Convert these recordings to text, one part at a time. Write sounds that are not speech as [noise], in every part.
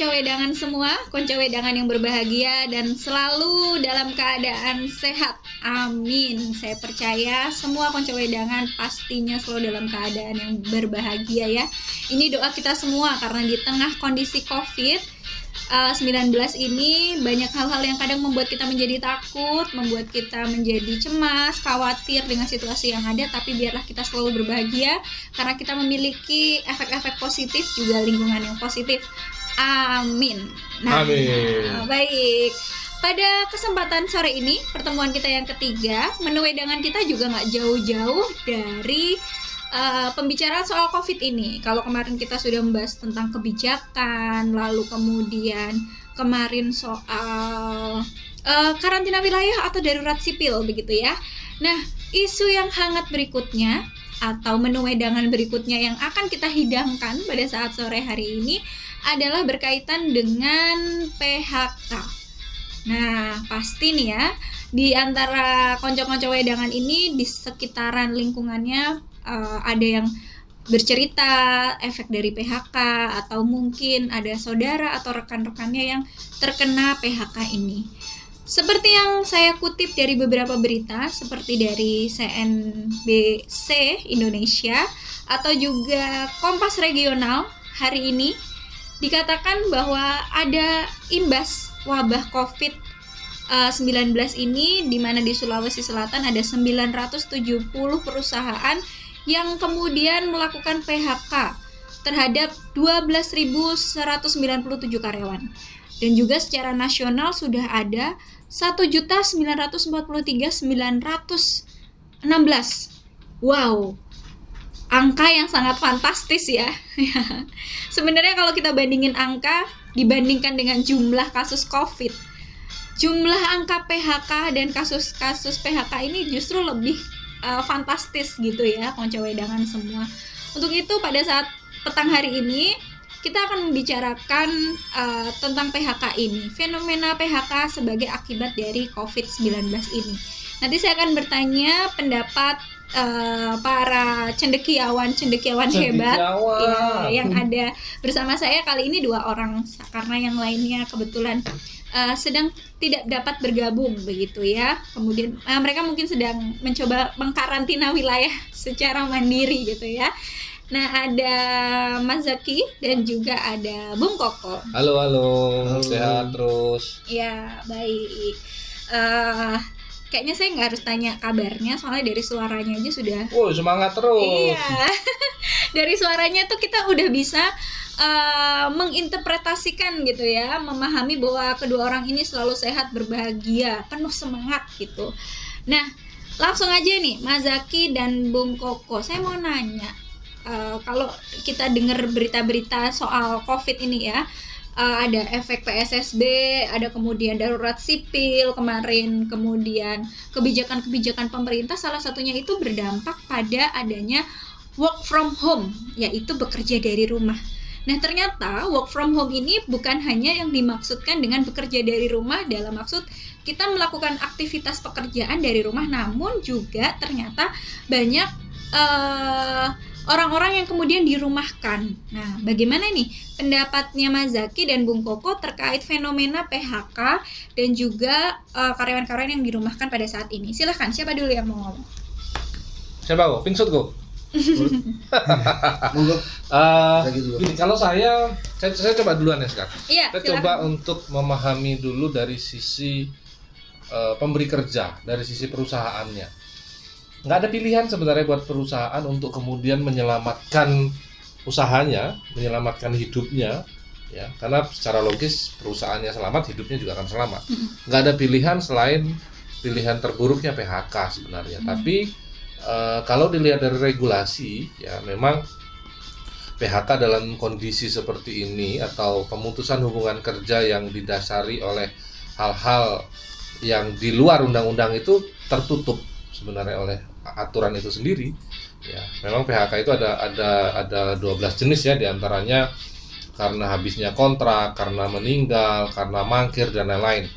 konco wedangan semua, konco wedangan yang berbahagia dan selalu dalam keadaan sehat. Amin. Saya percaya semua konco wedangan pastinya selalu dalam keadaan yang berbahagia ya. Ini doa kita semua karena di tengah kondisi Covid uh, 19 ini banyak hal-hal yang kadang membuat kita menjadi takut, membuat kita menjadi cemas, khawatir dengan situasi yang ada, tapi biarlah kita selalu berbahagia karena kita memiliki efek-efek positif juga lingkungan yang positif. Amin. Nah, Amin. baik. Pada kesempatan sore ini, pertemuan kita yang ketiga, menu wedangan kita juga nggak jauh-jauh dari uh, pembicaraan soal COVID ini. Kalau kemarin kita sudah membahas tentang kebijakan, lalu kemudian kemarin soal uh, karantina wilayah atau darurat sipil begitu ya. Nah, isu yang hangat berikutnya atau menu wedangan berikutnya yang akan kita hidangkan pada saat sore hari ini adalah berkaitan dengan PHK. Nah, pasti nih ya, di antara konco-konco wedangan ini di sekitaran lingkungannya uh, ada yang bercerita efek dari PHK atau mungkin ada saudara atau rekan-rekannya yang terkena PHK ini. Seperti yang saya kutip dari beberapa berita seperti dari CNBC Indonesia atau juga Kompas Regional hari ini dikatakan bahwa ada imbas wabah COVID 19 ini di mana di Sulawesi Selatan ada 970 perusahaan yang kemudian melakukan PHK terhadap 12.197 karyawan. Dan juga secara nasional sudah ada 1.943.916. Wow, angka yang sangat fantastis ya. [laughs] Sebenarnya kalau kita bandingin angka dibandingkan dengan jumlah kasus COVID, jumlah angka PHK dan kasus-kasus PHK ini justru lebih uh, fantastis gitu ya konco wedangan semua untuk itu pada saat petang hari ini kita akan membicarakan uh, tentang PHK ini fenomena PHK sebagai akibat dari COVID-19 ini nanti saya akan bertanya pendapat uh, para cendekiawan cendekiawan hebat ya, yang ada bersama saya kali ini dua orang karena yang lainnya kebetulan uh, sedang tidak dapat bergabung begitu ya. Kemudian uh, mereka mungkin sedang mencoba mengkarantina wilayah secara mandiri gitu ya. Nah ada Mas Zaki dan juga ada Bung Koko. Halo halo, halo. sehat terus. Ya baik. Uh, kayaknya saya nggak harus tanya kabarnya soalnya dari suaranya aja sudah. Oh semangat terus. Iya. [laughs] dari suaranya tuh kita udah bisa uh, menginterpretasikan gitu ya, memahami bahwa kedua orang ini selalu sehat, berbahagia, penuh semangat gitu. Nah, langsung aja nih, Mas Zaki dan Bung Koko, saya mau nanya, uh, kalau kita dengar berita-berita soal COVID ini ya, uh, ada efek PSSB, ada kemudian darurat sipil kemarin, kemudian kebijakan-kebijakan pemerintah salah satunya itu berdampak pada adanya work from home, yaitu bekerja dari rumah. Nah, ternyata work from home ini bukan hanya yang dimaksudkan dengan bekerja dari rumah dalam maksud kita melakukan aktivitas pekerjaan dari rumah, namun juga ternyata banyak eh, orang-orang yang kemudian dirumahkan. Nah, bagaimana nih pendapatnya Mas Zaki dan Bung Koko terkait fenomena PHK dan juga uh, karyawan-karyawan yang dirumahkan pada saat ini? Silahkan, siapa dulu yang mau ngomong? Siapa kok? Pingsut kok? [laughs] uh, gini, kalau saya, saya, saya coba duluan ya sekarang. Iya, saya coba untuk memahami dulu dari sisi uh, pemberi kerja, dari sisi perusahaannya. Nggak ada pilihan sebenarnya buat perusahaan untuk kemudian menyelamatkan usahanya, menyelamatkan hidupnya, ya. Karena secara logis perusahaannya selamat, hidupnya juga akan selamat. Nggak ada pilihan selain pilihan terburuknya PHK sebenarnya. Hmm. Tapi Eh, kalau dilihat dari regulasi ya memang PHK dalam kondisi seperti ini atau pemutusan hubungan kerja yang didasari oleh hal-hal yang di luar undang-undang itu tertutup sebenarnya oleh aturan itu sendiri ya memang PHK itu ada ada ada 12 jenis ya di antaranya karena habisnya kontrak karena meninggal karena mangkir dan lain-lain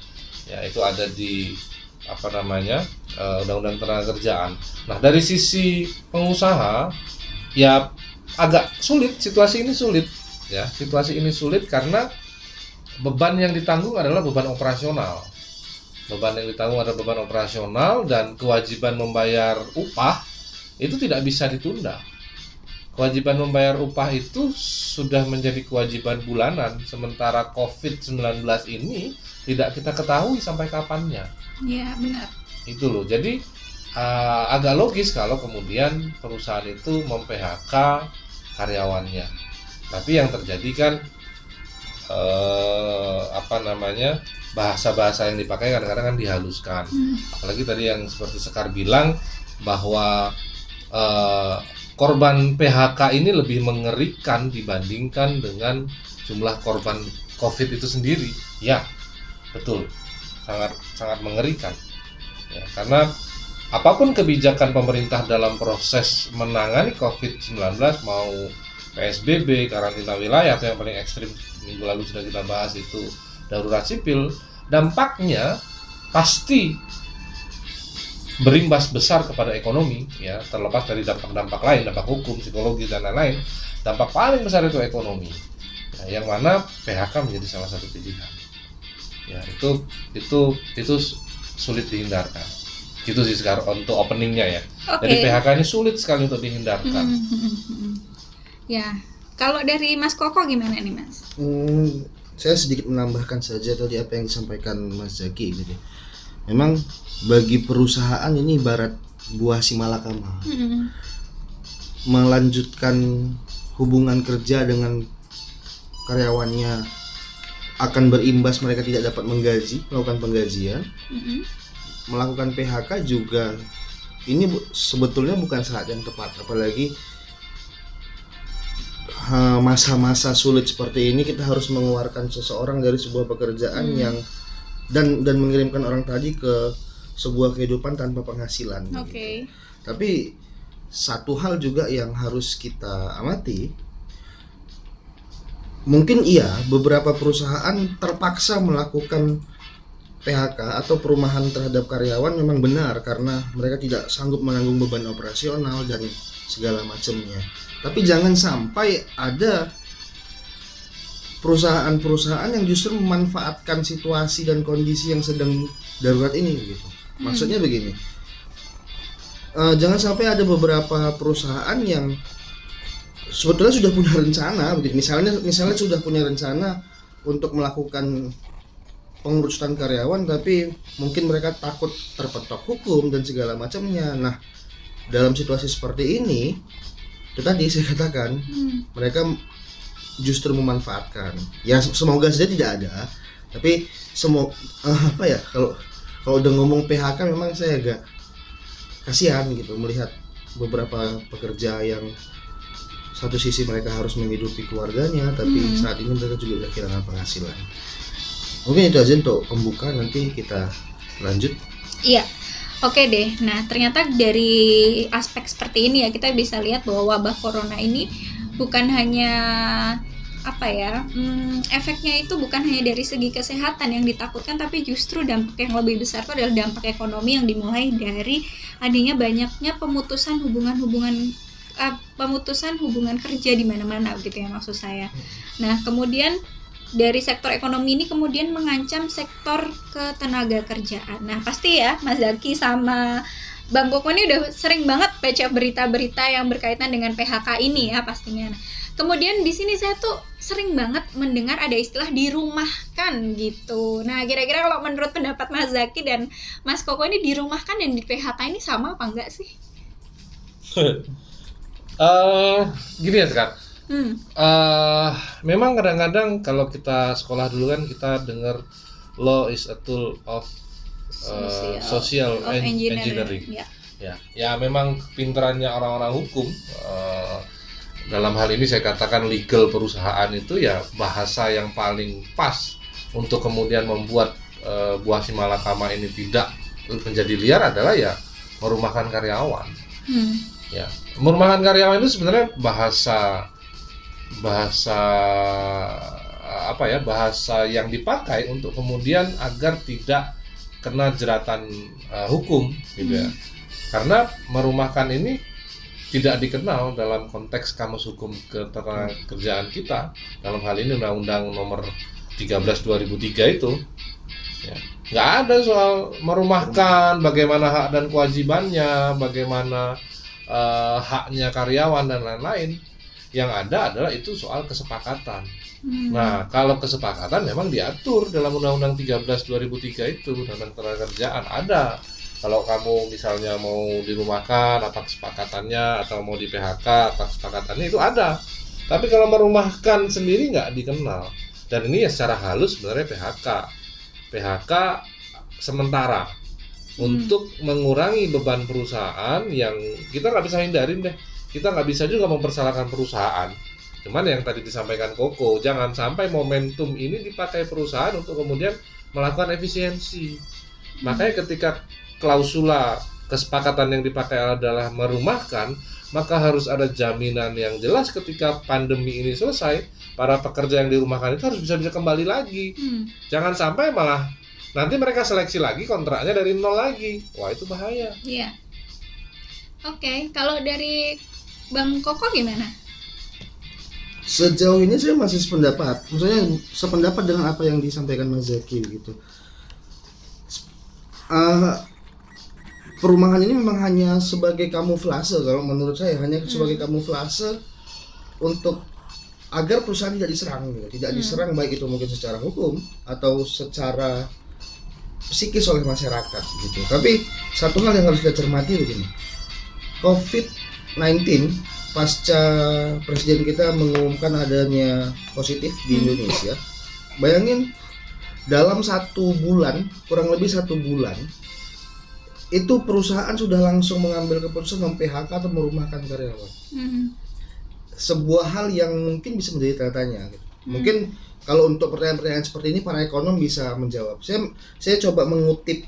ya itu ada di apa namanya uh, undang-undang tenaga kerjaan. Nah dari sisi pengusaha ya agak sulit situasi ini sulit ya situasi ini sulit karena beban yang ditanggung adalah beban operasional. Beban yang ditanggung adalah beban operasional dan kewajiban membayar upah itu tidak bisa ditunda. Kewajiban membayar upah itu sudah menjadi kewajiban bulanan, sementara COVID-19 ini tidak kita ketahui sampai kapannya. Iya, benar. Itu loh. Jadi uh, agak logis kalau kemudian perusahaan itu mem-PHK karyawannya. Tapi yang terjadi kan uh, apa namanya? Bahasa-bahasa yang dipakai kadang-kadang kan dihaluskan. Hmm. Apalagi tadi yang seperti Sekar bilang bahwa uh, korban PHK ini lebih mengerikan dibandingkan dengan jumlah korban COVID itu sendiri. Ya, betul, sangat sangat mengerikan. Ya, karena apa pun kebijakan pemerintah dalam proses menangani COVID-19 mau PSBB, karantina wilayah atau yang paling ekstrim minggu lalu sudah kita bahas itu darurat sipil, dampaknya pasti berimbas besar kepada ekonomi ya terlepas dari dampak-dampak lain dampak hukum psikologi dan lain-lain dampak paling besar itu ekonomi ya, yang mana PHK menjadi salah satu pilihan ya itu itu itu sulit dihindarkan itu sih sekarang untuk openingnya ya Oke. jadi PHK ini sulit sekali untuk dihindarkan hmm, hmm, hmm. Ya, kalau dari Mas Koko gimana nih Mas? Hmm, saya sedikit menambahkan saja tadi apa yang disampaikan Mas Zaki gitu. Memang bagi perusahaan ini ibarat buah si malakama. Hmm. Melanjutkan hubungan kerja dengan karyawannya akan berimbas mereka tidak dapat menggaji, melakukan penggajian, Hmm. melakukan PHK juga ini bu- sebetulnya bukan saat yang tepat apalagi masa-masa sulit seperti ini kita harus mengeluarkan seseorang dari sebuah pekerjaan Hmm. yang dan dan mengirimkan orang tadi ke sebuah kehidupan tanpa penghasilan. Oke. gitu. Tapi satu hal juga yang harus kita amati mungkin iya beberapa perusahaan terpaksa melakukan PHK atau perumahan terhadap karyawan memang benar karena mereka tidak sanggup menanggung beban operasional dan segala macamnya. Tapi jangan sampai ada perusahaan-perusahaan yang justru memanfaatkan situasi dan kondisi yang sedang darurat ini gitu. Maksudnya begini. eh, jangan sampai ada beberapa perusahaan yang sebetulnya sudah punya rencana begitu. Misalnya misalnya sudah punya rencana untuk melakukan pengurusan karyawan tapi mungkin mereka takut terpetok hukum dan segala macamnya. Nah, dalam situasi seperti ini itu tadi saya katakan Hmm. mereka justru memanfaatkan. Ya semoga saja tidak ada. Tapi semua apa ya kalau kalau udah ngomong PHK memang saya agak kasihan gitu melihat beberapa pekerja yang satu sisi mereka harus menghidupi keluarganya tapi Hmm. saat ini mereka juga kehilangan penghasilan. Mungkin itu aja untuk pembuka nanti kita lanjut. Iya. Oke deh. Nah, ternyata dari aspek seperti ini ya kita bisa lihat bahwa wabah corona ini bukan hanya apa ya hmm, efeknya itu bukan hanya dari segi kesehatan yang ditakutkan tapi justru dampak yang lebih besar itu adalah dampak ekonomi yang dimulai dari adanya banyaknya pemutusan hubungan-hubungan eh, pemutusan hubungan kerja di mana-mana gitu ya maksud saya. Nah kemudian dari sektor ekonomi ini kemudian mengancam sektor ketenaga kerjaan. Nah pasti ya Mas Zaki sama Bang Koko ini udah sering banget baca berita-berita yang berkaitan dengan PHK ini ya pastinya. Nah, kemudian di sini saya tuh sering banget mendengar ada istilah dirumahkan gitu. Nah kira-kira kalau menurut pendapat Mas Zaki dan Mas Koko ini dirumahkan dan di PHK ini sama apa enggak sih? [laughs] Eh, gini ya sekarang Hmm. Eh, memang kadang-kadang kalau kita sekolah dulu kan kita dengar law is a tool of eh, social, of en- engineering. engineering. Ya. Ya, ya memang pinterannya orang-orang hukum eh, dalam hal ini saya katakan legal perusahaan itu ya bahasa yang paling pas untuk kemudian membuat eh, buah si malakama ini tidak menjadi liar adalah ya merumahkan karyawan. Hmm. Ya, merumahkan karyawan itu sebenarnya bahasa bahasa apa ya bahasa yang dipakai untuk kemudian agar tidak kena jeratan uh, hukum gitu ya. Karena merumahkan ini tidak dikenal dalam konteks kamus hukum ketenagakerjaan kita dalam hal ini undang-undang nomor 3 13 2003 itu ya. Nggak ada soal merumahkan bagaimana hak dan kewajibannya bagaimana eh, haknya karyawan dan lain-lain yang ada adalah itu soal kesepakatan Hmm. Nah, kalau kesepakatan memang diatur dalam Undang-Undang 13 2003 itu dalam ketenaga kerjaan ada. Kalau kamu misalnya mau dirumahkan apa kesepakatannya atau mau di PHK apa kesepakatannya itu ada. Tapi kalau merumahkan sendiri nggak dikenal. Dan ini ya secara halus sebenarnya PHK. PHK sementara untuk mengurangi beban perusahaan yang kita nggak bisa hindarin deh. Kita nggak bisa juga mempersalahkan perusahaan. Cuman yang tadi disampaikan Koko, jangan sampai momentum ini dipakai perusahaan untuk kemudian melakukan efisiensi. Makanya ketika klausula kesepakatan yang dipakai adalah merumahkan, maka harus ada jaminan yang jelas ketika pandemi ini selesai, para pekerja yang dirumahkan itu harus bisa bisa kembali lagi. Hmm. Jangan sampai malah nanti mereka seleksi lagi kontraknya dari nol lagi. Wah, itu bahaya. Iya. Oke, kalau dari Bang Koko gimana? Sejauh ini saya masih sependapat. Maksudnya sependapat dengan apa yang disampaikan Mas Zaki gitu. Eh, perumahan ini memang hanya sebagai kamuflase kalau menurut saya hanya sebagai kamuflase untuk agar perusahaan tidak diserang gitu. tidak Hmm. diserang baik itu mungkin secara hukum atau secara psikis oleh masyarakat gitu tapi satu hal yang harus kita cermati begini COVID-19 pasca presiden kita mengumumkan adanya positif di Hmm. Indonesia bayangin dalam satu bulan kurang lebih satu bulan itu perusahaan sudah langsung mengambil keputusan mem-PHK atau merumahkan karyawan Hmm. sebuah hal yang mungkin bisa menjadi tanda tanya gitu. mungkin kalau untuk pertanyaan-pertanyaan seperti ini para ekonom bisa menjawab saya saya coba mengutip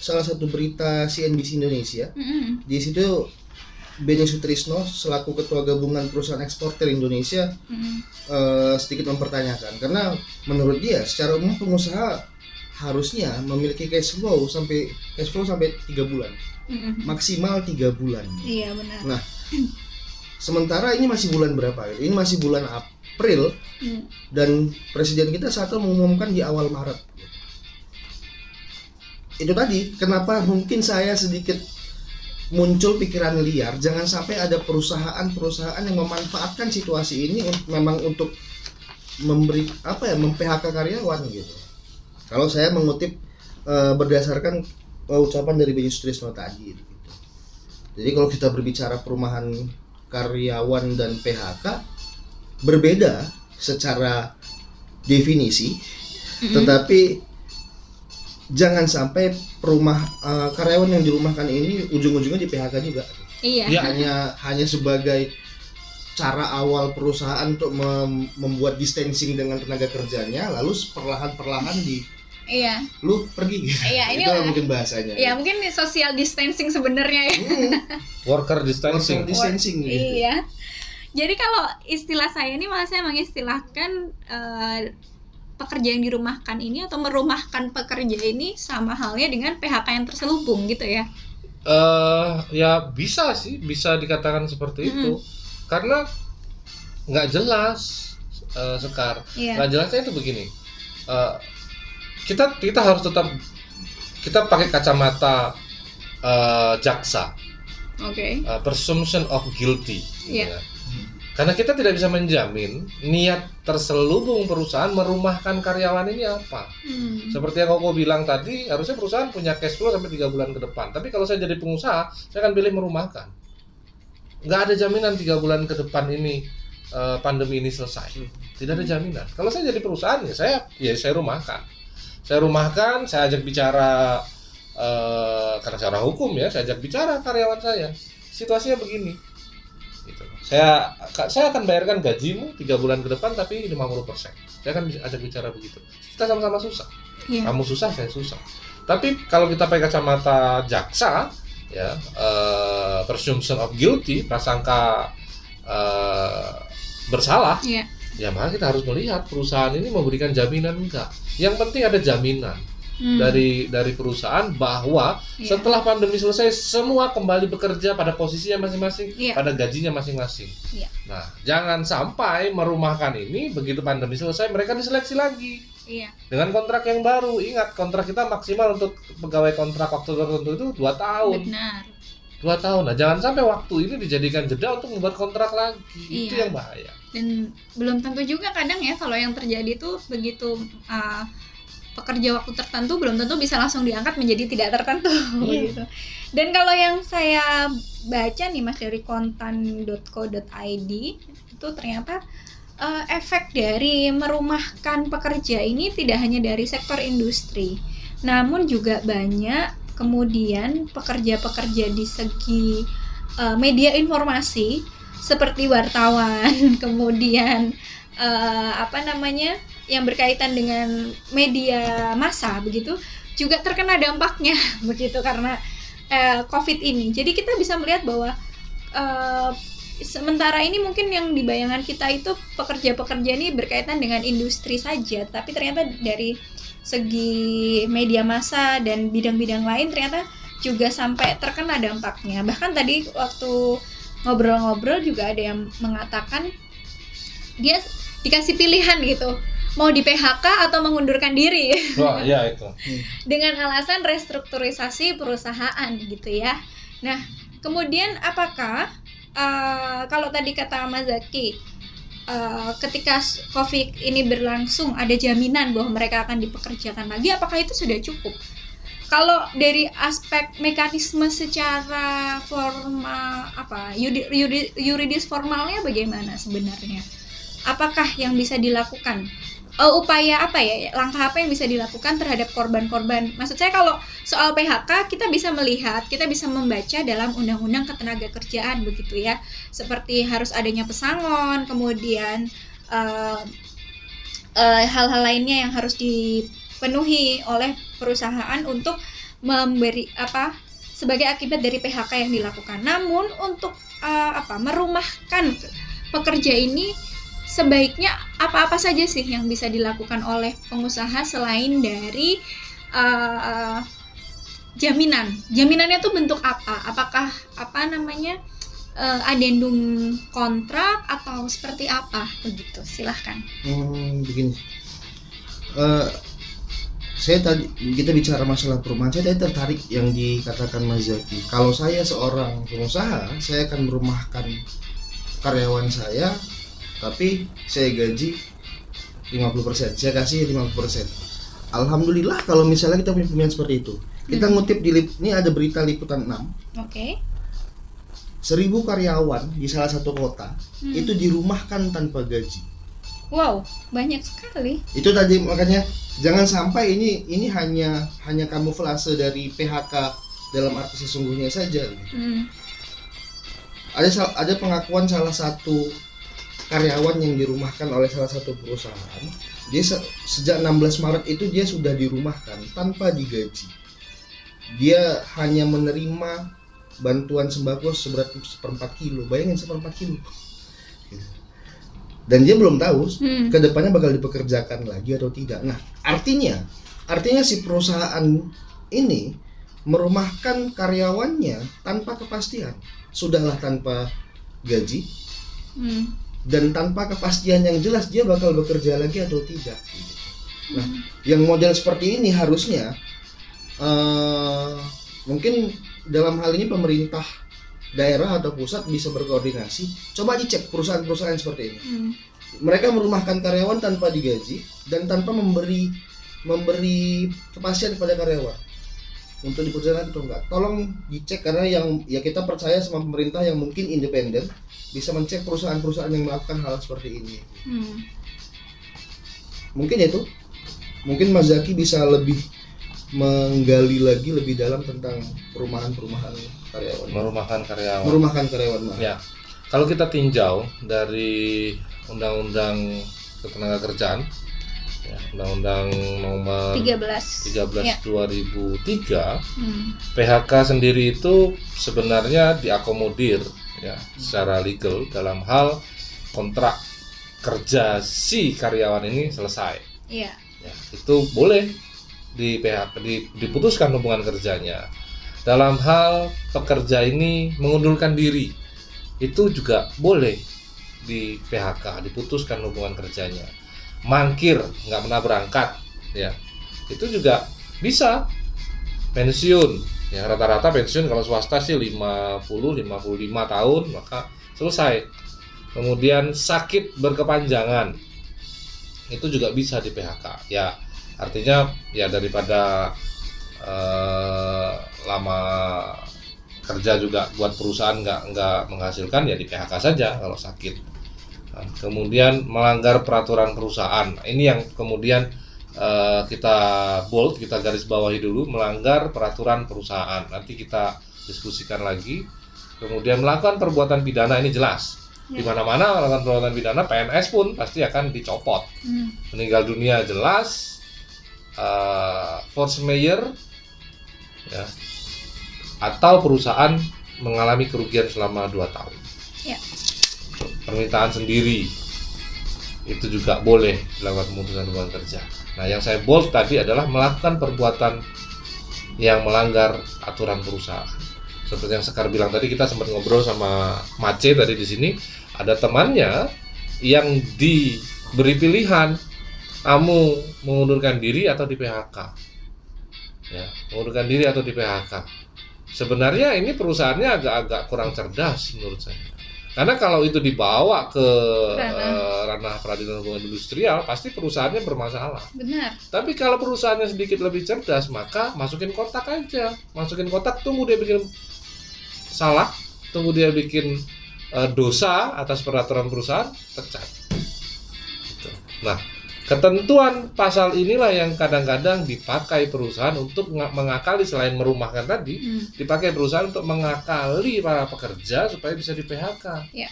salah satu berita CNBC Indonesia Hmm. di situ Beni Sutrisno selaku ketua gabungan perusahaan eksportir Indonesia Hmm. eh, sedikit mempertanyakan karena menurut dia secara umum pengusaha harusnya memiliki cash flow sampai cash flow sampai tiga bulan Hmm. maksimal tiga bulan Iya benar. sementara ini masih bulan berapa ini masih bulan April Hmm. dan presiden kita saat itu mengumumkan di awal Maret itu tadi kenapa mungkin saya sedikit muncul pikiran liar jangan sampai ada perusahaan-perusahaan yang memanfaatkan situasi ini un- memang untuk memberi apa ya mem-PHK karyawan gitu kalau saya mengutip eh, berdasarkan ucapan dari Benny Sutrisno tadi gitu. jadi kalau kita berbicara perumahan karyawan dan PHK berbeda secara definisi Hmm. tetapi jangan sampai perumah eh, karyawan yang dirumahkan ini ujung-ujungnya di PHK juga Iya. Ya. hanya hanya sebagai cara awal perusahaan untuk mem- membuat distancing dengan tenaga kerjanya lalu perlahan-perlahan di Iya. lu pergi Iya, [laughs] ini itu mungkin bahasanya Ya mungkin social distancing sebenarnya ya. Hmm, [laughs] Worker distancing. social distancing gitu. Iya. Jadi kalau istilah saya ini malah saya mengistilahkan eh, pekerja yang dirumahkan ini atau merumahkan pekerja ini sama halnya dengan PHK yang terselubung gitu ya. eh ya bisa sih, bisa dikatakan seperti Mm-mm. itu. Karena nggak jelas eh, sekar. Iya. Nggak jelasnya itu begini. eh, kita kita harus tetap kita pakai kacamata eh, jaksa, Oke. eh, presumption of guilty. gitu Iya. ya. Karena kita tidak bisa menjamin niat terselubung perusahaan merumahkan karyawan ini apa. Hmm. Seperti yang Koko bilang tadi, harusnya perusahaan punya cash flow sampai tiga bulan ke depan. Tapi kalau saya jadi pengusaha, saya akan pilih merumahkan. Nggak ada jaminan tiga bulan ke depan ini eh, pandemi ini selesai. Tidak ada jaminan. Kalau saya jadi perusahaan ya saya ya saya rumahkan. Saya rumahkan, saya ajak bicara eh, karena secara hukum ya, saya ajak bicara karyawan saya. Situasinya begini. Gitu. Saya saya akan bayarkan gajimu tiga bulan ke depan tapi 50%. Saya akan ajak bicara begitu. Kita sama-sama susah Iya. kamu susah saya susah tapi kalau kita pakai kacamata jaksa ya eh, presumption of guilty prasangka eh, bersalah Iya. ya maka kita harus melihat perusahaan ini memberikan jaminan enggak yang penting ada jaminan Hmm. dari dari perusahaan bahwa Iya. setelah pandemi selesai semua kembali bekerja pada posisinya masing-masing, Iya. pada gajinya masing-masing. Iya. Nah, jangan sampai merumahkan ini begitu pandemi selesai mereka diseleksi lagi Iya. dengan kontrak yang baru. Ingat kontrak kita maksimal untuk pegawai kontrak waktu tertentu itu dua tahun, Benar. dua tahun. Nah, jangan sampai waktu ini dijadikan jeda untuk membuat kontrak lagi. Itu Iya. yang bahaya. Dan belum tentu juga kadang ya kalau yang terjadi tuh begitu uh, pekerja waktu tertentu belum tentu bisa langsung diangkat menjadi tidak tertentu begitu. [laughs] Dan kalau yang saya baca nih Mas dari kontan.co.id itu ternyata uh, efek dari merumahkan pekerja ini tidak hanya dari sektor industri, namun juga banyak kemudian pekerja-pekerja di segi uh, media informasi seperti wartawan, [laughs] kemudian uh, apa namanya yang berkaitan dengan media massa begitu juga terkena dampaknya [laughs] begitu karena uh, COVID ini. Jadi kita bisa melihat bahwa uh, sementara ini mungkin yang di bayangan kita itu pekerja-pekerja ini berkaitan dengan industri saja, tapi ternyata dari segi media massa dan bidang-bidang lain ternyata juga sampai terkena dampaknya. Bahkan tadi waktu ngobrol-ngobrol juga ada yang mengatakan dia dikasih pilihan gitu mau di PHK atau mengundurkan diri [laughs] Wah, iya itu. dengan alasan restrukturisasi perusahaan gitu ya. Nah, kemudian apakah uh, kalau tadi kata Mas Zaki uh, ketika s- COVID ini berlangsung ada jaminan bahwa mereka akan dipekerjakan lagi apakah itu sudah cukup? Kalau dari aspek mekanisme secara formal apa yudi- yudi- yuridis formalnya bagaimana sebenarnya? Apakah yang bisa dilakukan? Eh, upaya apa ya langkah apa yang bisa dilakukan terhadap korban-korban? Maksud saya kalau soal PHK kita bisa melihat kita bisa membaca dalam undang-undang ketenaga kerjaan begitu ya. Seperti harus adanya pesangon kemudian eh, eh, hal-hal lainnya yang harus dipenuhi oleh perusahaan untuk memberi apa sebagai akibat dari PHK yang dilakukan. Namun untuk eh, apa merumahkan pekerja ini sebaiknya apa-apa saja sih yang bisa dilakukan oleh pengusaha selain dari uh, uh, jaminan jaminannya tuh bentuk apa apakah apa namanya uh, adendum kontrak atau seperti apa begitu silahkan Hmm, begini. Eh, saya tadi kita bicara masalah perumahan. Saya tadi tertarik yang dikatakan Mas Zaki. Kalau saya seorang pengusaha, saya akan merumahkan karyawan saya, tapi saya gaji 50%. Saya kasih 50%. Alhamdulillah kalau misalnya kita punya pilihan seperti itu. Kita ngutip di lip, ini ada berita liputan 6 oke seribu karyawan di salah satu kota Hmm. itu dirumahkan tanpa gaji. wow banyak sekali itu tadi makanya jangan sampai ini ini hanya hanya kamuflase dari PHK dalam arti sesungguhnya saja Hmm, ada ada pengakuan salah satu karyawan yang dirumahkan oleh salah satu perusahaan dia se- sejak 16 Maret itu dia sudah dirumahkan tanpa digaji. Dia hanya menerima bantuan sembako seberat seperempat kilo. Bayangin seperempat kilo. Dan dia belum tahu hmm, ke depannya bakal dipekerjakan lagi atau tidak. Nah, artinya, artinya si perusahaan ini merumahkan karyawannya tanpa kepastian. Sudahlah tanpa gaji. Hmm, dan tanpa kepastian yang jelas dia bakal bekerja lagi atau tidak. Nah, yang model seperti ini harusnya eh, mungkin dalam hal ini pemerintah daerah atau pusat bisa berkoordinasi. Coba dicek perusahaan-perusahaan seperti ini Hmm, mereka merumahkan karyawan tanpa digaji dan tanpa memberi memberi kepastian kepada karyawan untuk diperjalanan atau enggak. Tolong dicek karena yang ya kita percaya sama pemerintah yang mungkin independen bisa mencek perusahaan-perusahaan yang melakukan hal seperti ini. hmm. Mungkin itu. Mungkin Mas Zaki bisa lebih menggali lagi lebih dalam tentang perumahan-perumahan karyawan. Merumahkan karyawan. Merumahkan karyawan. maaf. Ya, kalau kita tinjau dari Undang-Undang Ketenagakerjaan, ya, Undang-Undang Nomor 13 13 Ya. 2003, Hmm, PHK sendiri itu sebenarnya diakomodir ya secara legal dalam hal kontrak kerja si karyawan ini selesai. iya. Ya, itu boleh di PHK di- diputuskan hubungan kerjanya. Dalam hal pekerja ini mengundurkan diri itu juga boleh di PHK diputuskan hubungan kerjanya mangkir nggak pernah berangkat ya. Itu juga bisa. Pensiun ya rata-rata pensiun kalau swasta sih 50 55 tahun maka selesai. Kemudian sakit berkepanjangan itu juga bisa di PHK ya. Artinya ya daripada eh, lama kerja juga buat perusahaan nggak nggak menghasilkan ya di PHK saja kalau sakit kemudian melanggar peraturan perusahaan ini yang kemudian eh, kita bold kita garis bawahi dulu melanggar peraturan perusahaan nanti kita diskusikan lagi kemudian melakukan perbuatan pidana ini jelas di Ya. mana-mana melakukan perbuatan pidana PNS pun pasti akan dicopot Hmm. meninggal dunia jelas eh, force mayor ya atau perusahaan mengalami kerugian selama 2 tahun Ya. Permintaan sendiri. Itu juga boleh dilakukan pemutusan hubungan kerja. Nah yang saya bold tadi adalah melakukan perbuatan yang melanggar aturan perusahaan. Seperti yang Sekar bilang tadi kita sempat ngobrol sama Mace tadi di sini. Ada temannya yang diberi pilihan kamu mengundurkan diri atau di PHK ya mengundurkan diri atau di PHK sebenarnya ini perusahaannya agak-agak kurang cerdas menurut saya karena kalau itu dibawa ke Ranah. eh, ranah peradilan hubungan industrial pasti perusahaannya bermasalah benar tapi kalau perusahaannya sedikit lebih cerdas maka masukin kotak aja masukin kotak tunggu dia bikin salah tunggu dia bikin eh, dosa atas peraturan perusahaan pecat Gitu. nah ketentuan pasal inilah yang kadang-kadang dipakai perusahaan untuk nga- mengakali selain merumahkan tadi Hmm. dipakai perusahaan untuk mengakali para pekerja supaya bisa di PHK Ya.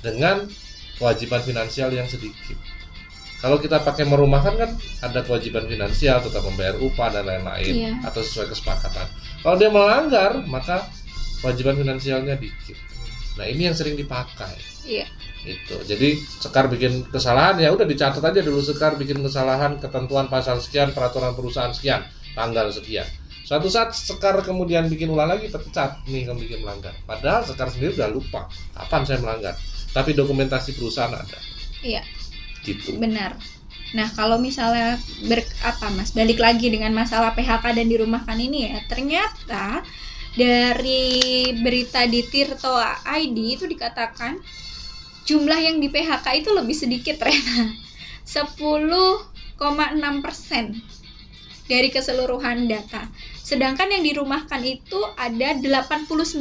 dengan kewajiban finansial yang sedikit. Kalau kita pakai merumahkan kan ada kewajiban finansial tetap membayar upah dan lain-lain Iya. atau sesuai kesepakatan. Kalau dia melanggar maka kewajiban finansialnya dikit. Nah ini yang sering dipakai. Iya. Itu. Jadi Sekar bikin kesalahan ya udah dicatat aja dulu Sekar bikin kesalahan ketentuan pasal sekian peraturan perusahaan sekian tanggal sekian. Suatu saat Sekar kemudian bikin ulang lagi terpecat nih kamu bikin melanggar. Padahal Sekar sendiri udah lupa kapan saya melanggar. Tapi dokumentasi perusahaan ada. Iya. Gitu. Benar. Nah, kalau misalnya ber, apa Mas, balik lagi dengan masalah PHK dan dirumahkan ini ya, ternyata dari berita di Tirto ID itu dikatakan jumlah yang di PHK itu lebih sedikit Rena. [laughs] 10,6 persen dari keseluruhan data. Sedangkan yang dirumahkan itu ada 89,4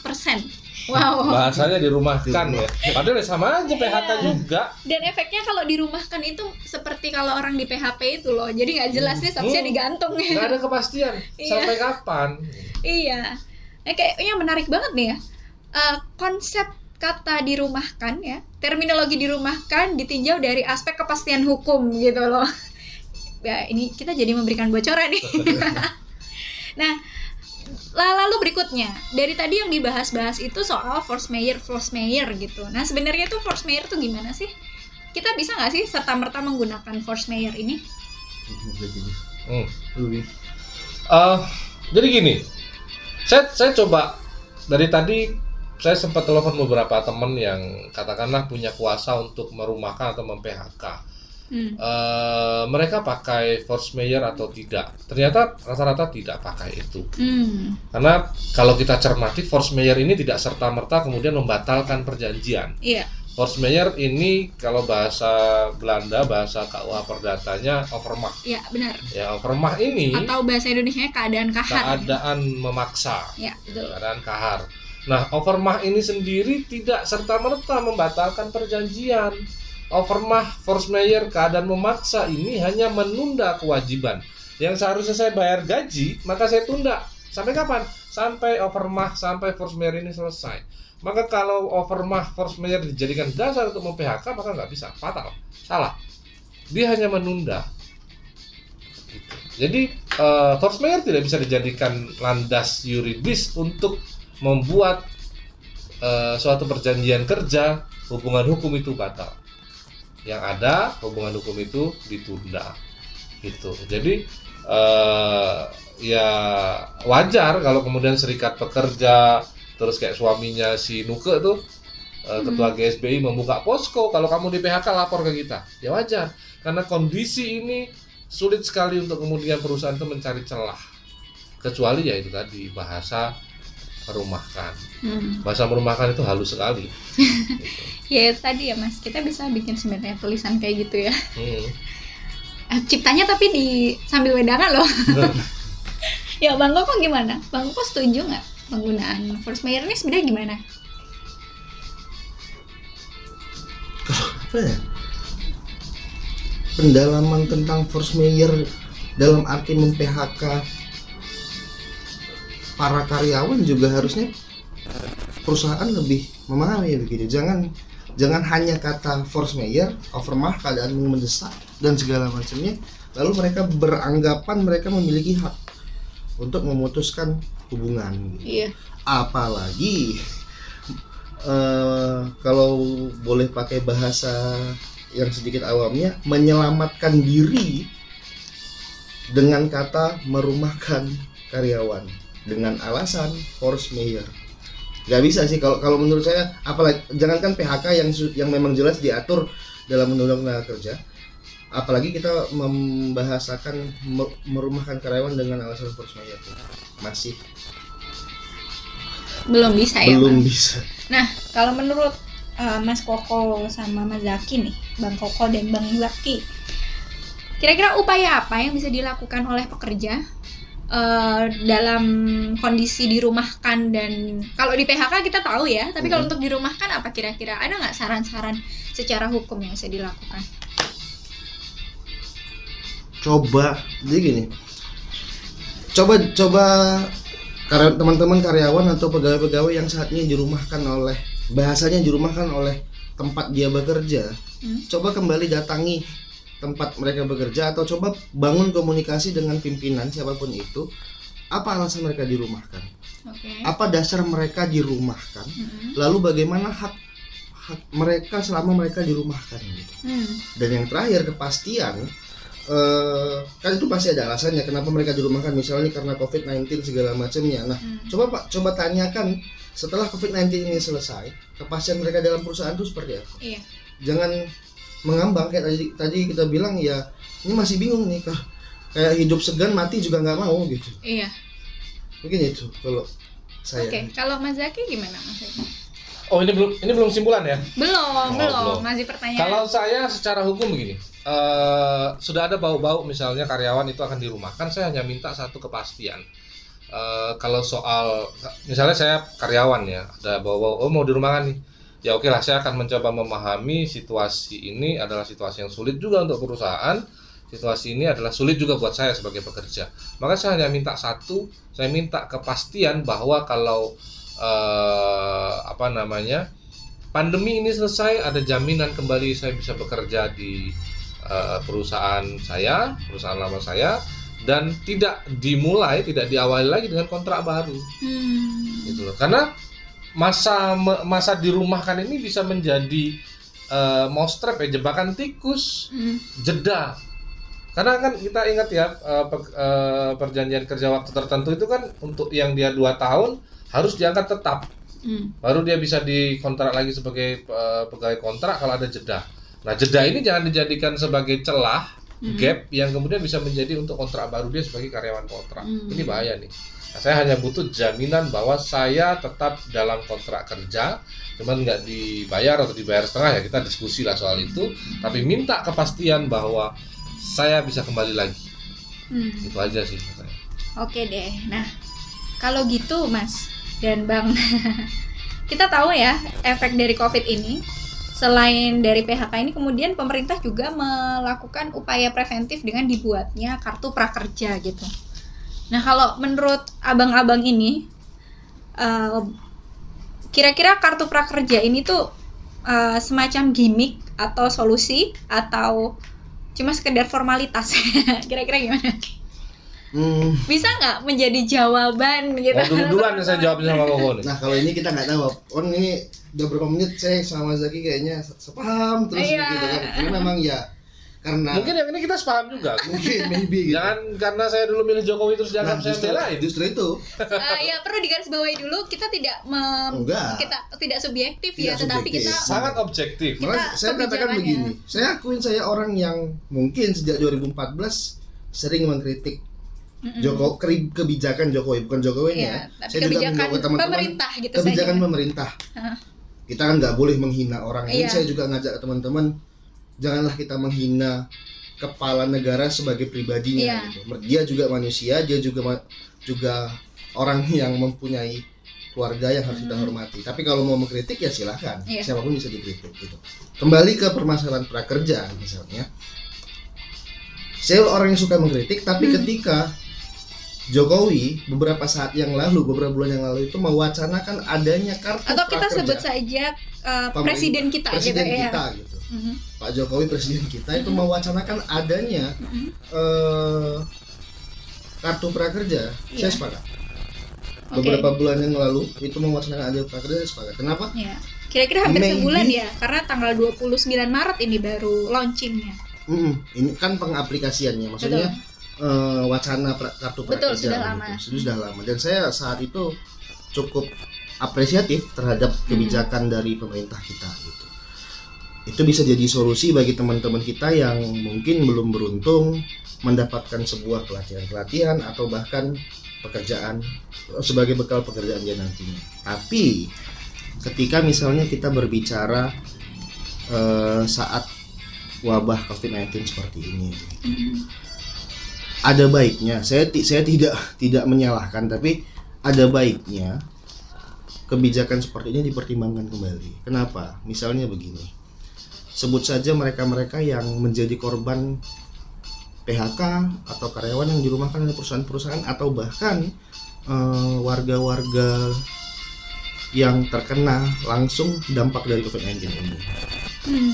persen. Wow. Bahasanya dirumahkan ya. Padahal ya sama aja PHK Iya. juga. Dan efeknya kalau dirumahkan itu seperti kalau orang di PHP itu loh. Jadi nggak jelas nih statusnya Hmm. digantung. Nggak ada kepastian Iya. sampai kapan. iya. Nah, kayaknya menarik banget nih ya. Eh, konsep kata dirumahkan ya, terminologi dirumahkan ditinjau dari aspek kepastian hukum gitu loh. [laughs] Ya, ini kita jadi memberikan bocoran nih. [laughs] nah, la- lalu berikutnya dari tadi yang dibahas-bahas itu soal force mayor, force mayor gitu. Nah, sebenarnya tuh force mayor tuh gimana sih? Kita bisa nggak sih serta merta menggunakan force mayor ini? Hmm. Eh, jadi gini, saya saya coba dari tadi saya sempat telepon beberapa teman yang katakanlah punya kuasa untuk merumahkan atau mem-PHK. Hmm. Eh, mereka pakai force mayor atau tidak? Ternyata rata-rata tidak pakai itu. Hmm. Karena kalau kita cermati force mayor ini tidak serta merta kemudian membatalkan perjanjian. Iya. Force mayor ini kalau bahasa Belanda bahasa KUH perdatanya overmach. Iya, benar. Ya overmach ini Atau bahasa Indonesia keadaan kahar. keadaan memaksa. Ya, betul. keadaan kahar. Nah, overmah ini sendiri tidak serta merta membatalkan perjanjian. Overmah force mayor keadaan memaksa ini hanya menunda kewajiban. Yang seharusnya saya bayar gaji, maka saya tunda. Sampai kapan? Sampai overmah sampai force mayor ini selesai. Maka kalau overmah force mayor dijadikan dasar untuk mem-PHK, maka nggak bisa, fatal, salah. Dia hanya menunda. Jadi eh, force mayor tidak bisa dijadikan landas yuridis untuk membuat eh, suatu perjanjian kerja hubungan hukum itu batal. Yang ada hubungan hukum itu ditunda. gitu jadi eh, ya wajar kalau kemudian serikat pekerja terus kayak suaminya si Nuke tuh eh, ketua GSBI membuka posko kalau kamu di PHK lapor ke kita ya wajar karena kondisi ini sulit sekali untuk kemudian perusahaan itu mencari celah kecuali ya itu tadi bahasa merumahkan Hmm. bahasa merumahkan itu halus sekali gitu. [laughs] Ya tadi ya mas, kita bisa bikin sebenarnya tulisan kayak gitu ya. Hmm. Eh, [laughs] Ciptanya tapi di sambil wedangan loh. [laughs] ya Bang Koko gimana? Bang Koko setuju nggak penggunaan force mayor ini sebenarnya gimana? apa ya pendalaman tentang force mayor dalam arti mem-PHK para karyawan juga harusnya perusahaan lebih memahami begitu jangan jangan hanya kata force mayor overmah keadaan mendesak dan segala macamnya lalu mereka beranggapan mereka memiliki hak untuk memutuskan hubungan gitu. Iya. apalagi eh, kalau boleh pakai bahasa yang sedikit awamnya menyelamatkan diri dengan kata merumahkan karyawan dengan alasan force mayor. Nggak bisa sih kalau kalau menurut saya apalagi jangankan PHK yang yang memang jelas diatur dalam undang-undang tenaga kerja apalagi kita membahasakan me- merumahkan karyawan dengan alasan force mayor. Masih. Belum bisa ya belum bisa. Nah, kalau menurut uh, Mas Koko sama Mas Zaki nih, Bang Koko dan Bang Zaki, kira-kira upaya apa yang bisa dilakukan oleh pekerja uh, dalam kondisi dirumahkan dan kalau di PHK kita tahu ya, tapi kalau Mhm. untuk dirumahkan apa kira-kira? Ada nggak saran-saran secara hukum yang bisa dilakukan? coba jadi gini coba coba teman-teman karyawan atau pegawai-pegawai yang saat ini dirumahkan oleh bahasanya dirumahkan oleh tempat dia bekerja Hmm. coba kembali datangi tempat mereka bekerja atau coba bangun komunikasi dengan pimpinan siapa pun itu apa alasan mereka dirumahkan Oke. apa dasar mereka dirumahkan Mhm. lalu bagaimana hak hak mereka selama mereka dirumahkan gitu Hmm. dan yang terakhir kepastian eh, kan itu pasti ada alasannya kenapa mereka dirumahkan misalnya karena COVID-19 segala macamnya. Nah, Hmm. coba Pak, coba tanyakan setelah COVID-19 ini selesai, kepastian mereka dalam perusahaan itu seperti apa? Iya. Jangan mengambang kayak tadi tadi kita bilang ya ini masih bingung nih kah kayak hidup segan mati juga nggak mau gitu. Iya. Mungkin itu kalau saya. Oke, kalau Mas Zaki gimana Mas Zaki? Oh ini belum ini belum simpulan ya? Belum, Oh, belum, belum. masih pertanyaan. Kalau saya secara hukum begini, eh, sudah ada bau-bau misalnya karyawan itu akan dirumahkan, saya hanya minta satu kepastian. Eh, kalau soal misalnya saya karyawan ya, ada bau-bau, oh mau dirumahkan nih, ya oke lah, saya akan mencoba memahami situasi ini adalah situasi yang sulit juga untuk perusahaan. Situasi ini adalah sulit juga buat saya sebagai pekerja. Maka saya hanya minta satu, saya minta kepastian bahwa kalau eh, apa namanya pandemi ini selesai ada jaminan kembali saya bisa bekerja di eh, perusahaan saya perusahaan lama saya dan tidak dimulai tidak diawali lagi dengan kontrak baru Hmm. gitu loh karena masa me- masa dirumahkan ini bisa menjadi eh, mousetrap ya jebakan tikus Hmm. jeda karena kan kita ingat ya eh, eh, perjanjian kerja waktu tertentu itu kan untuk yang dia dua tahun harus diangkat tetap Hmm. baru dia bisa dikontrak lagi sebagai eh, pegawai kontrak kalau ada jeda. Nah jeda ini jangan dijadikan sebagai celah Hmm. gap yang kemudian bisa menjadi untuk kontrak baru dia sebagai karyawan kontrak. Hmm. Ini bahaya nih. Nah, saya hanya butuh jaminan bahwa saya tetap dalam kontrak kerja, cuman nggak dibayar atau dibayar setengah ya kita diskusi lah soal itu. Tapi minta kepastian bahwa saya bisa kembali lagi. Hmm. Itu aja sih saya. Oke deh. Nah, kalau gitu Mas dan Bang, [laughs] kita tahu ya efek dari COVID ini. Selain dari PHK ini, kemudian pemerintah juga melakukan upaya preventif dengan dibuatnya kartu prakerja gitu. Nah, kalau menurut abang-abang ini, eh, kira-kira kartu prakerja ini tuh eh, semacam gimmick atau solusi atau cuma sekedar formalitas? [laughs] kira-kira gimana? Hmm, bisa nggak menjadi jawaban gitu dulu duluan saya [laughs] jawabnya sama Koko nah kalau ini kita nggak tahu. Oh ini udah berapa menit saya sama Zaki kayaknya se- sepaham terus Iya. gitu kan. Karena memang ya karena Mungkin yang ini kita sepaham juga. [laughs] mungkin maybe gitu. Jangan karena saya dulu milih Jokowi terus nah, dianggap saya justru, belain. justru itu Eh, ya perlu digarisbawahi dulu kita tidak mem- Enggak. kita tidak subjektif Tidak ya tetapi subjektif. kita Sangat objektif. Kita Malah saya katakan begini, saya akuin saya orang yang mungkin sejak 2014 sering mengkritik Mm-mm. Joko kebijakan Jokowi bukan Jokowi Iya, ya. Saya juga menjawab teman-teman pemerintah gitu kebijakan saja. pemerintah. Kita kan nggak boleh menghina orang. Ini Iya. saya juga ngajak teman-teman janganlah kita menghina kepala negara sebagai pribadinya Iya. gitu. Dia juga manusia, dia juga ma- juga orang yang mempunyai keluarga yang harus kita Hmm. hormati. Tapi kalau mau mengkritik ya silahkan, Iya. siapa pun bisa dikritik gitu. Kembali ke permasalahan prakerja misalnya, saya orang yang suka mengkritik, tapi Hmm. ketika Jokowi beberapa saat yang lalu, beberapa bulan yang lalu itu mewacanakan adanya kartu atau kita prakerja. sebut saja uh, Pemerintah- presiden kita presiden gitu ya. kita gitu. Mhm. Pak Jokowi presiden kita itu Mm-mm. mewacanakan adanya Mhm. eh, kartu prakerja. Iya. Saya sepakat. Oke. Beberapa bulan yang lalu itu mewacanakan adanya prakerja saya sepakat. Kenapa? Ya. Kira-kira hampir Maybe- sebulan ya, karena tanggal 29 Maret ini baru launchingnya. Mm-mm, ini kan pengaplikasiannya, maksudnya eh, wacana pra- kartu Betul, prakerja. sudah gitu. lama. Sudah, sudah lama. Dan saya saat itu cukup apresiatif terhadap kebijakan dari pemerintah kita gitu. Itu bisa jadi solusi bagi teman-teman kita yang mungkin belum beruntung mendapatkan sebuah pelatihan-pelatihan atau bahkan pekerjaan eh, sebagai bekal pekerjaan dia nantinya. Tapi ketika misalnya kita berbicara eh, saat wabah COVID-19 seperti ini, Mhm. Ada baiknya saya saya tidak tidak menyalahkan tapi ada baiknya kebijakan seperti ini dipertimbangkan kembali. Kenapa? Misalnya begini. Sebut saja mereka-mereka yang menjadi korban PHK atau karyawan yang dirumahkan oleh perusahaan-perusahaan atau bahkan eh, warga-warga yang terkena langsung dampak dari COVID-19 ini Hmm.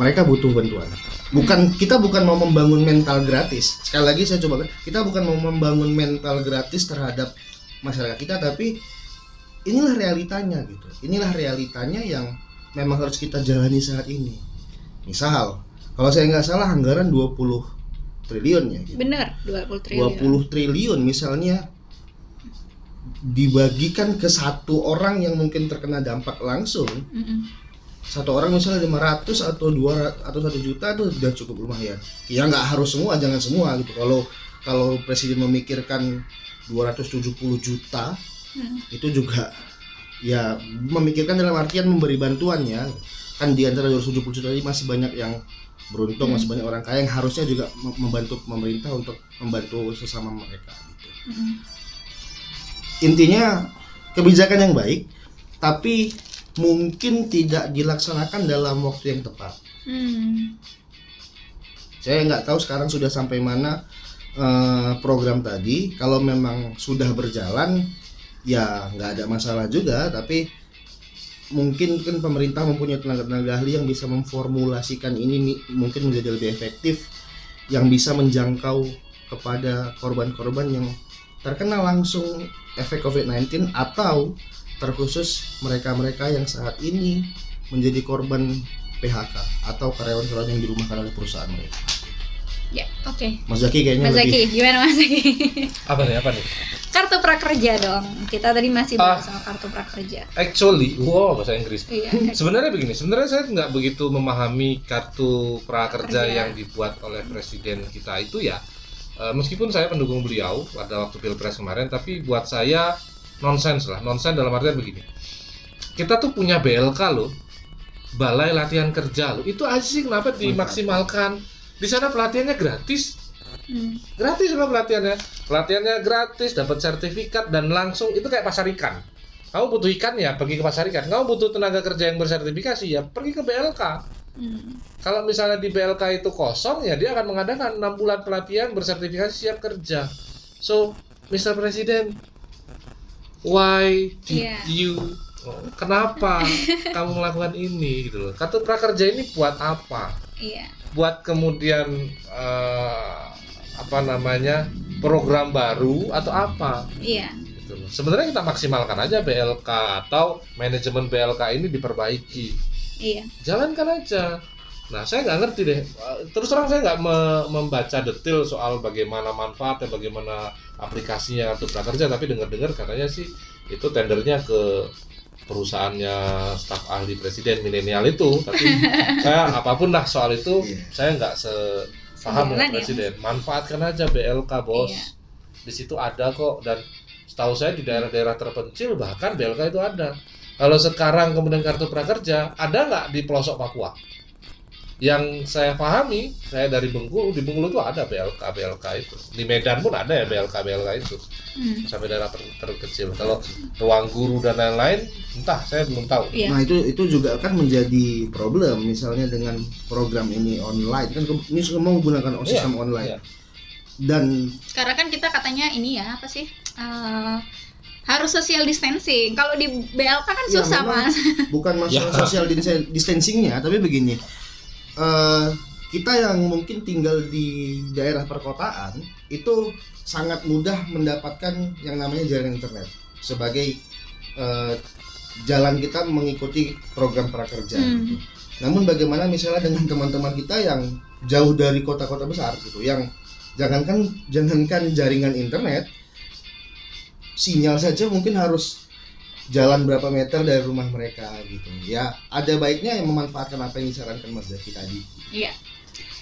mereka butuh bantuan. Bukan kita bukan mau membangun mental gratis. Sekali lagi saya coba kita bukan mau membangun mental gratis terhadap masyarakat kita tapi inilah realitanya gitu. Inilah realitanya yang memang harus kita jalani saat ini. Misal, kalau saya nggak salah anggaran 20 triliun ya gitu. Bener, 20 triliun. 20 triliun misalnya dibagikan ke satu orang yang mungkin terkena dampak langsung Mhm. Satu orang misalnya 500 atau 2 atau satu juta itu sudah cukup lumayan ya nggak harus semua jangan semua gitu kalau kalau presiden memikirkan 270 juta Hmm. itu juga ya memikirkan dalam artian memberi bantuan ya kan di antara 270 juta ini masih banyak yang beruntung Hmm. masih banyak orang kaya yang harusnya juga mem- membantu pemerintah untuk membantu sesama mereka gitu. Mhm. intinya kebijakan yang baik tapi mungkin tidak dilaksanakan dalam waktu yang tepat. Hmm. saya nggak tahu sekarang sudah sampai mana eh, program tadi. Kalau memang sudah berjalan ya nggak ada masalah juga. Tapi mungkin kan pemerintah mempunyai tenaga-tenaga ahli yang bisa memformulasikan ini mungkin menjadi lebih efektif yang bisa menjangkau kepada korban-korban yang terkena langsung efek COVID-19 atau terkhusus mereka-mereka yang saat ini menjadi korban PHK atau karyawan-karyawan yang dirumahkan oleh perusahaan mereka. Ya, oke. Mas Zaki kayaknya Mas lebih Zaki, gimana Mas Zaki? Apa nih? Apa nih? kartu prakerja dong. Kita tadi masih bahas Ah. soal kartu prakerja. Actually, wow bahasa Inggris. Iya. Sebenarnya begini, sebenarnya saya nggak begitu memahami kartu prakerja Kerja. yang dibuat oleh presiden kita itu ya. Eh, meskipun saya pendukung beliau pada waktu pilpres kemarin, tapi buat saya nonsens lah. Nonsens dalam artian begini. Kita tuh punya BLK loh, Balai Latihan Kerja loh. Itu aja sih kenapa dimaksimalkan. Di sana pelatihannya gratis, Hmm. gratis loh pelatihannya. Pelatihannya gratis, dapat sertifikat dan langsung itu kayak pasar ikan. Kamu butuh ikan ya pergi ke pasar ikan. Kamu butuh tenaga kerja yang bersertifikasi ya pergi ke BLK. Hmm. Kalau misalnya di BLK itu kosong ya dia akan mengadakan 6 bulan pelatihan bersertifikasi siap kerja. So, Mr. President, why did Iya. you oh, kenapa [laughs] kamu melakukan ini gitu loh. Kartu prakerja ini buat apa? Iya. buat kemudian eh, apa namanya program baru atau apa Iya. gitu loh. Sebenarnya kita maksimalkan aja BLK atau manajemen BLK ini diperbaiki. Iya. Jalankan aja. Nah, saya nggak ngerti deh. Terus terang saya nggak me- membaca detail soal bagaimana manfaatnya, bagaimana aplikasinya kartu prakerja, tapi dengar-dengar katanya sih itu tendernya ke perusahaannya staf ahli presiden milenial itu. Tapi [laughs] saya apa pun lah soal itu, Iya. saya nggak se paham dengan ya, presiden. Manfaatkan aja BLK bos. Iya. Di situ ada kok dan setahu saya di daerah-daerah terpencil bahkan BLK itu ada. Kalau sekarang kemudian kartu prakerja ada nggak di pelosok Papua? Yang saya pahami, saya dari Bengkulu, di Bengkulu itu ada BLK BLK itu. Di Medan pun ada ya BLK BLK itu Hmm. sampai daerah ter- terkecil. Kalau ruang guru dan lain-lain, entah saya belum tahu. Iya. Nah itu itu juga kan menjadi problem misalnya dengan program ini online kan ini semua menggunakan sistem Iya, online iya. dan Karena kan kita katanya ini ya apa sih? Eh, harus social distancing. Kalau di BLK kan Ya, susah memang. mas. bukan masalah Ya. social dis- distancingnya tapi begini eh, kita yang mungkin tinggal di daerah perkotaan itu sangat mudah mendapatkan yang namanya jaringan internet sebagai eh, jalan kita mengikuti program prakerja. Hmm. gitu. Namun bagaimana misalnya dengan teman-teman kita yang jauh dari kota-kota besar gitu, yang jangankan jangankan jaringan internet, sinyal saja mungkin harus jalan berapa meter dari rumah mereka gitu. Ya ada baiknya yang memanfaatkan apa yang disarankan Mas Zaki tadi. Iya.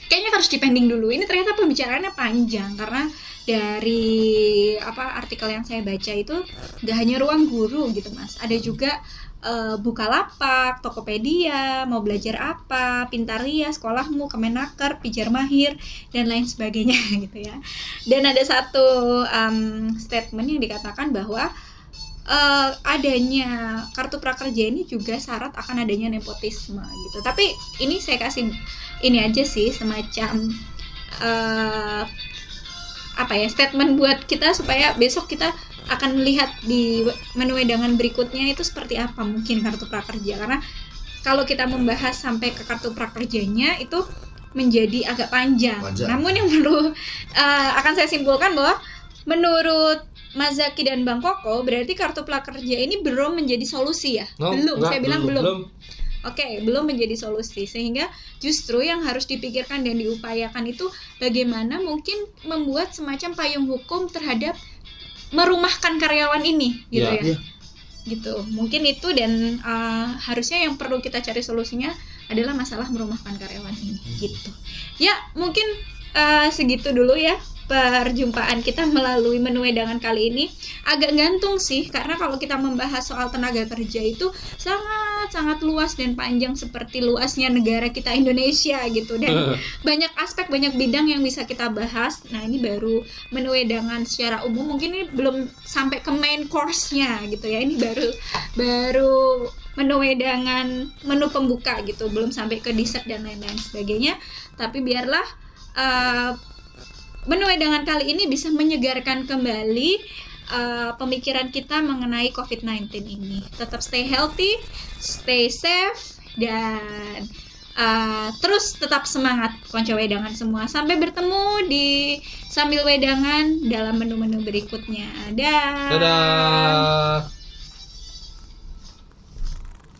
Kayaknya harus dipending dulu. Ini ternyata pembicaraannya panjang karena dari apa artikel yang saya baca itu gak hanya ruang guru gitu mas. Ada juga eh, Bukalapak, Tokopedia, mau belajar apa, Pintaria, sekolahmu, Kemenaker, Pijar Mahir dan lain sebagainya [laughs] gitu ya. Dan ada satu em, statement yang dikatakan bahwa eh, adanya kartu prakerja ini juga syarat akan adanya nepotisme gitu. Tapi ini saya kasih ini aja sih semacam eh, apa ya statement buat kita supaya besok kita akan melihat di menu wedangan berikutnya itu seperti apa mungkin kartu prakerja karena kalau kita membahas sampai ke kartu prakerjanya itu menjadi agak panjang. Wajar. Namun yang perlu eh, akan saya simpulkan bahwa menurut Mas Zaki dan Bang Koko berarti kartu prakerja ini belum menjadi solusi ya? No, belum, enggak, saya bilang belum. Oke, belum menjadi solusi sehingga justru yang harus dipikirkan dan diupayakan itu bagaimana mungkin membuat semacam payung hukum terhadap merumahkan karyawan ini gitu Ya. ya. Iya. Gitu. Mungkin itu dan uh, harusnya yang perlu kita cari solusinya adalah masalah merumahkan karyawan ini gitu. Ya, mungkin uh, segitu dulu ya perjumpaan kita melalui menu wedangan kali ini agak gantung sih karena kalau kita membahas soal tenaga kerja itu sangat sangat luas dan panjang seperti luasnya negara kita Indonesia gitu. Dan banyak aspek banyak bidang yang bisa kita bahas. Nah ini baru menu wedangan secara umum. Mungkin ini belum sampai ke main course-nya gitu ya. Ini baru baru menu wedangan menu pembuka gitu. Belum sampai ke dessert dan lain-lain sebagainya. Tapi biarlah uh, menu wedangan kali ini bisa menyegarkan kembali uh, pemikiran kita mengenai COVID-19 ini. Tetap stay healthy, stay safe, dan uh, terus tetap semangat konco wedangan semua. Sampai bertemu di sambil wedangan dalam menu-menu berikutnya. Dah. Dadah.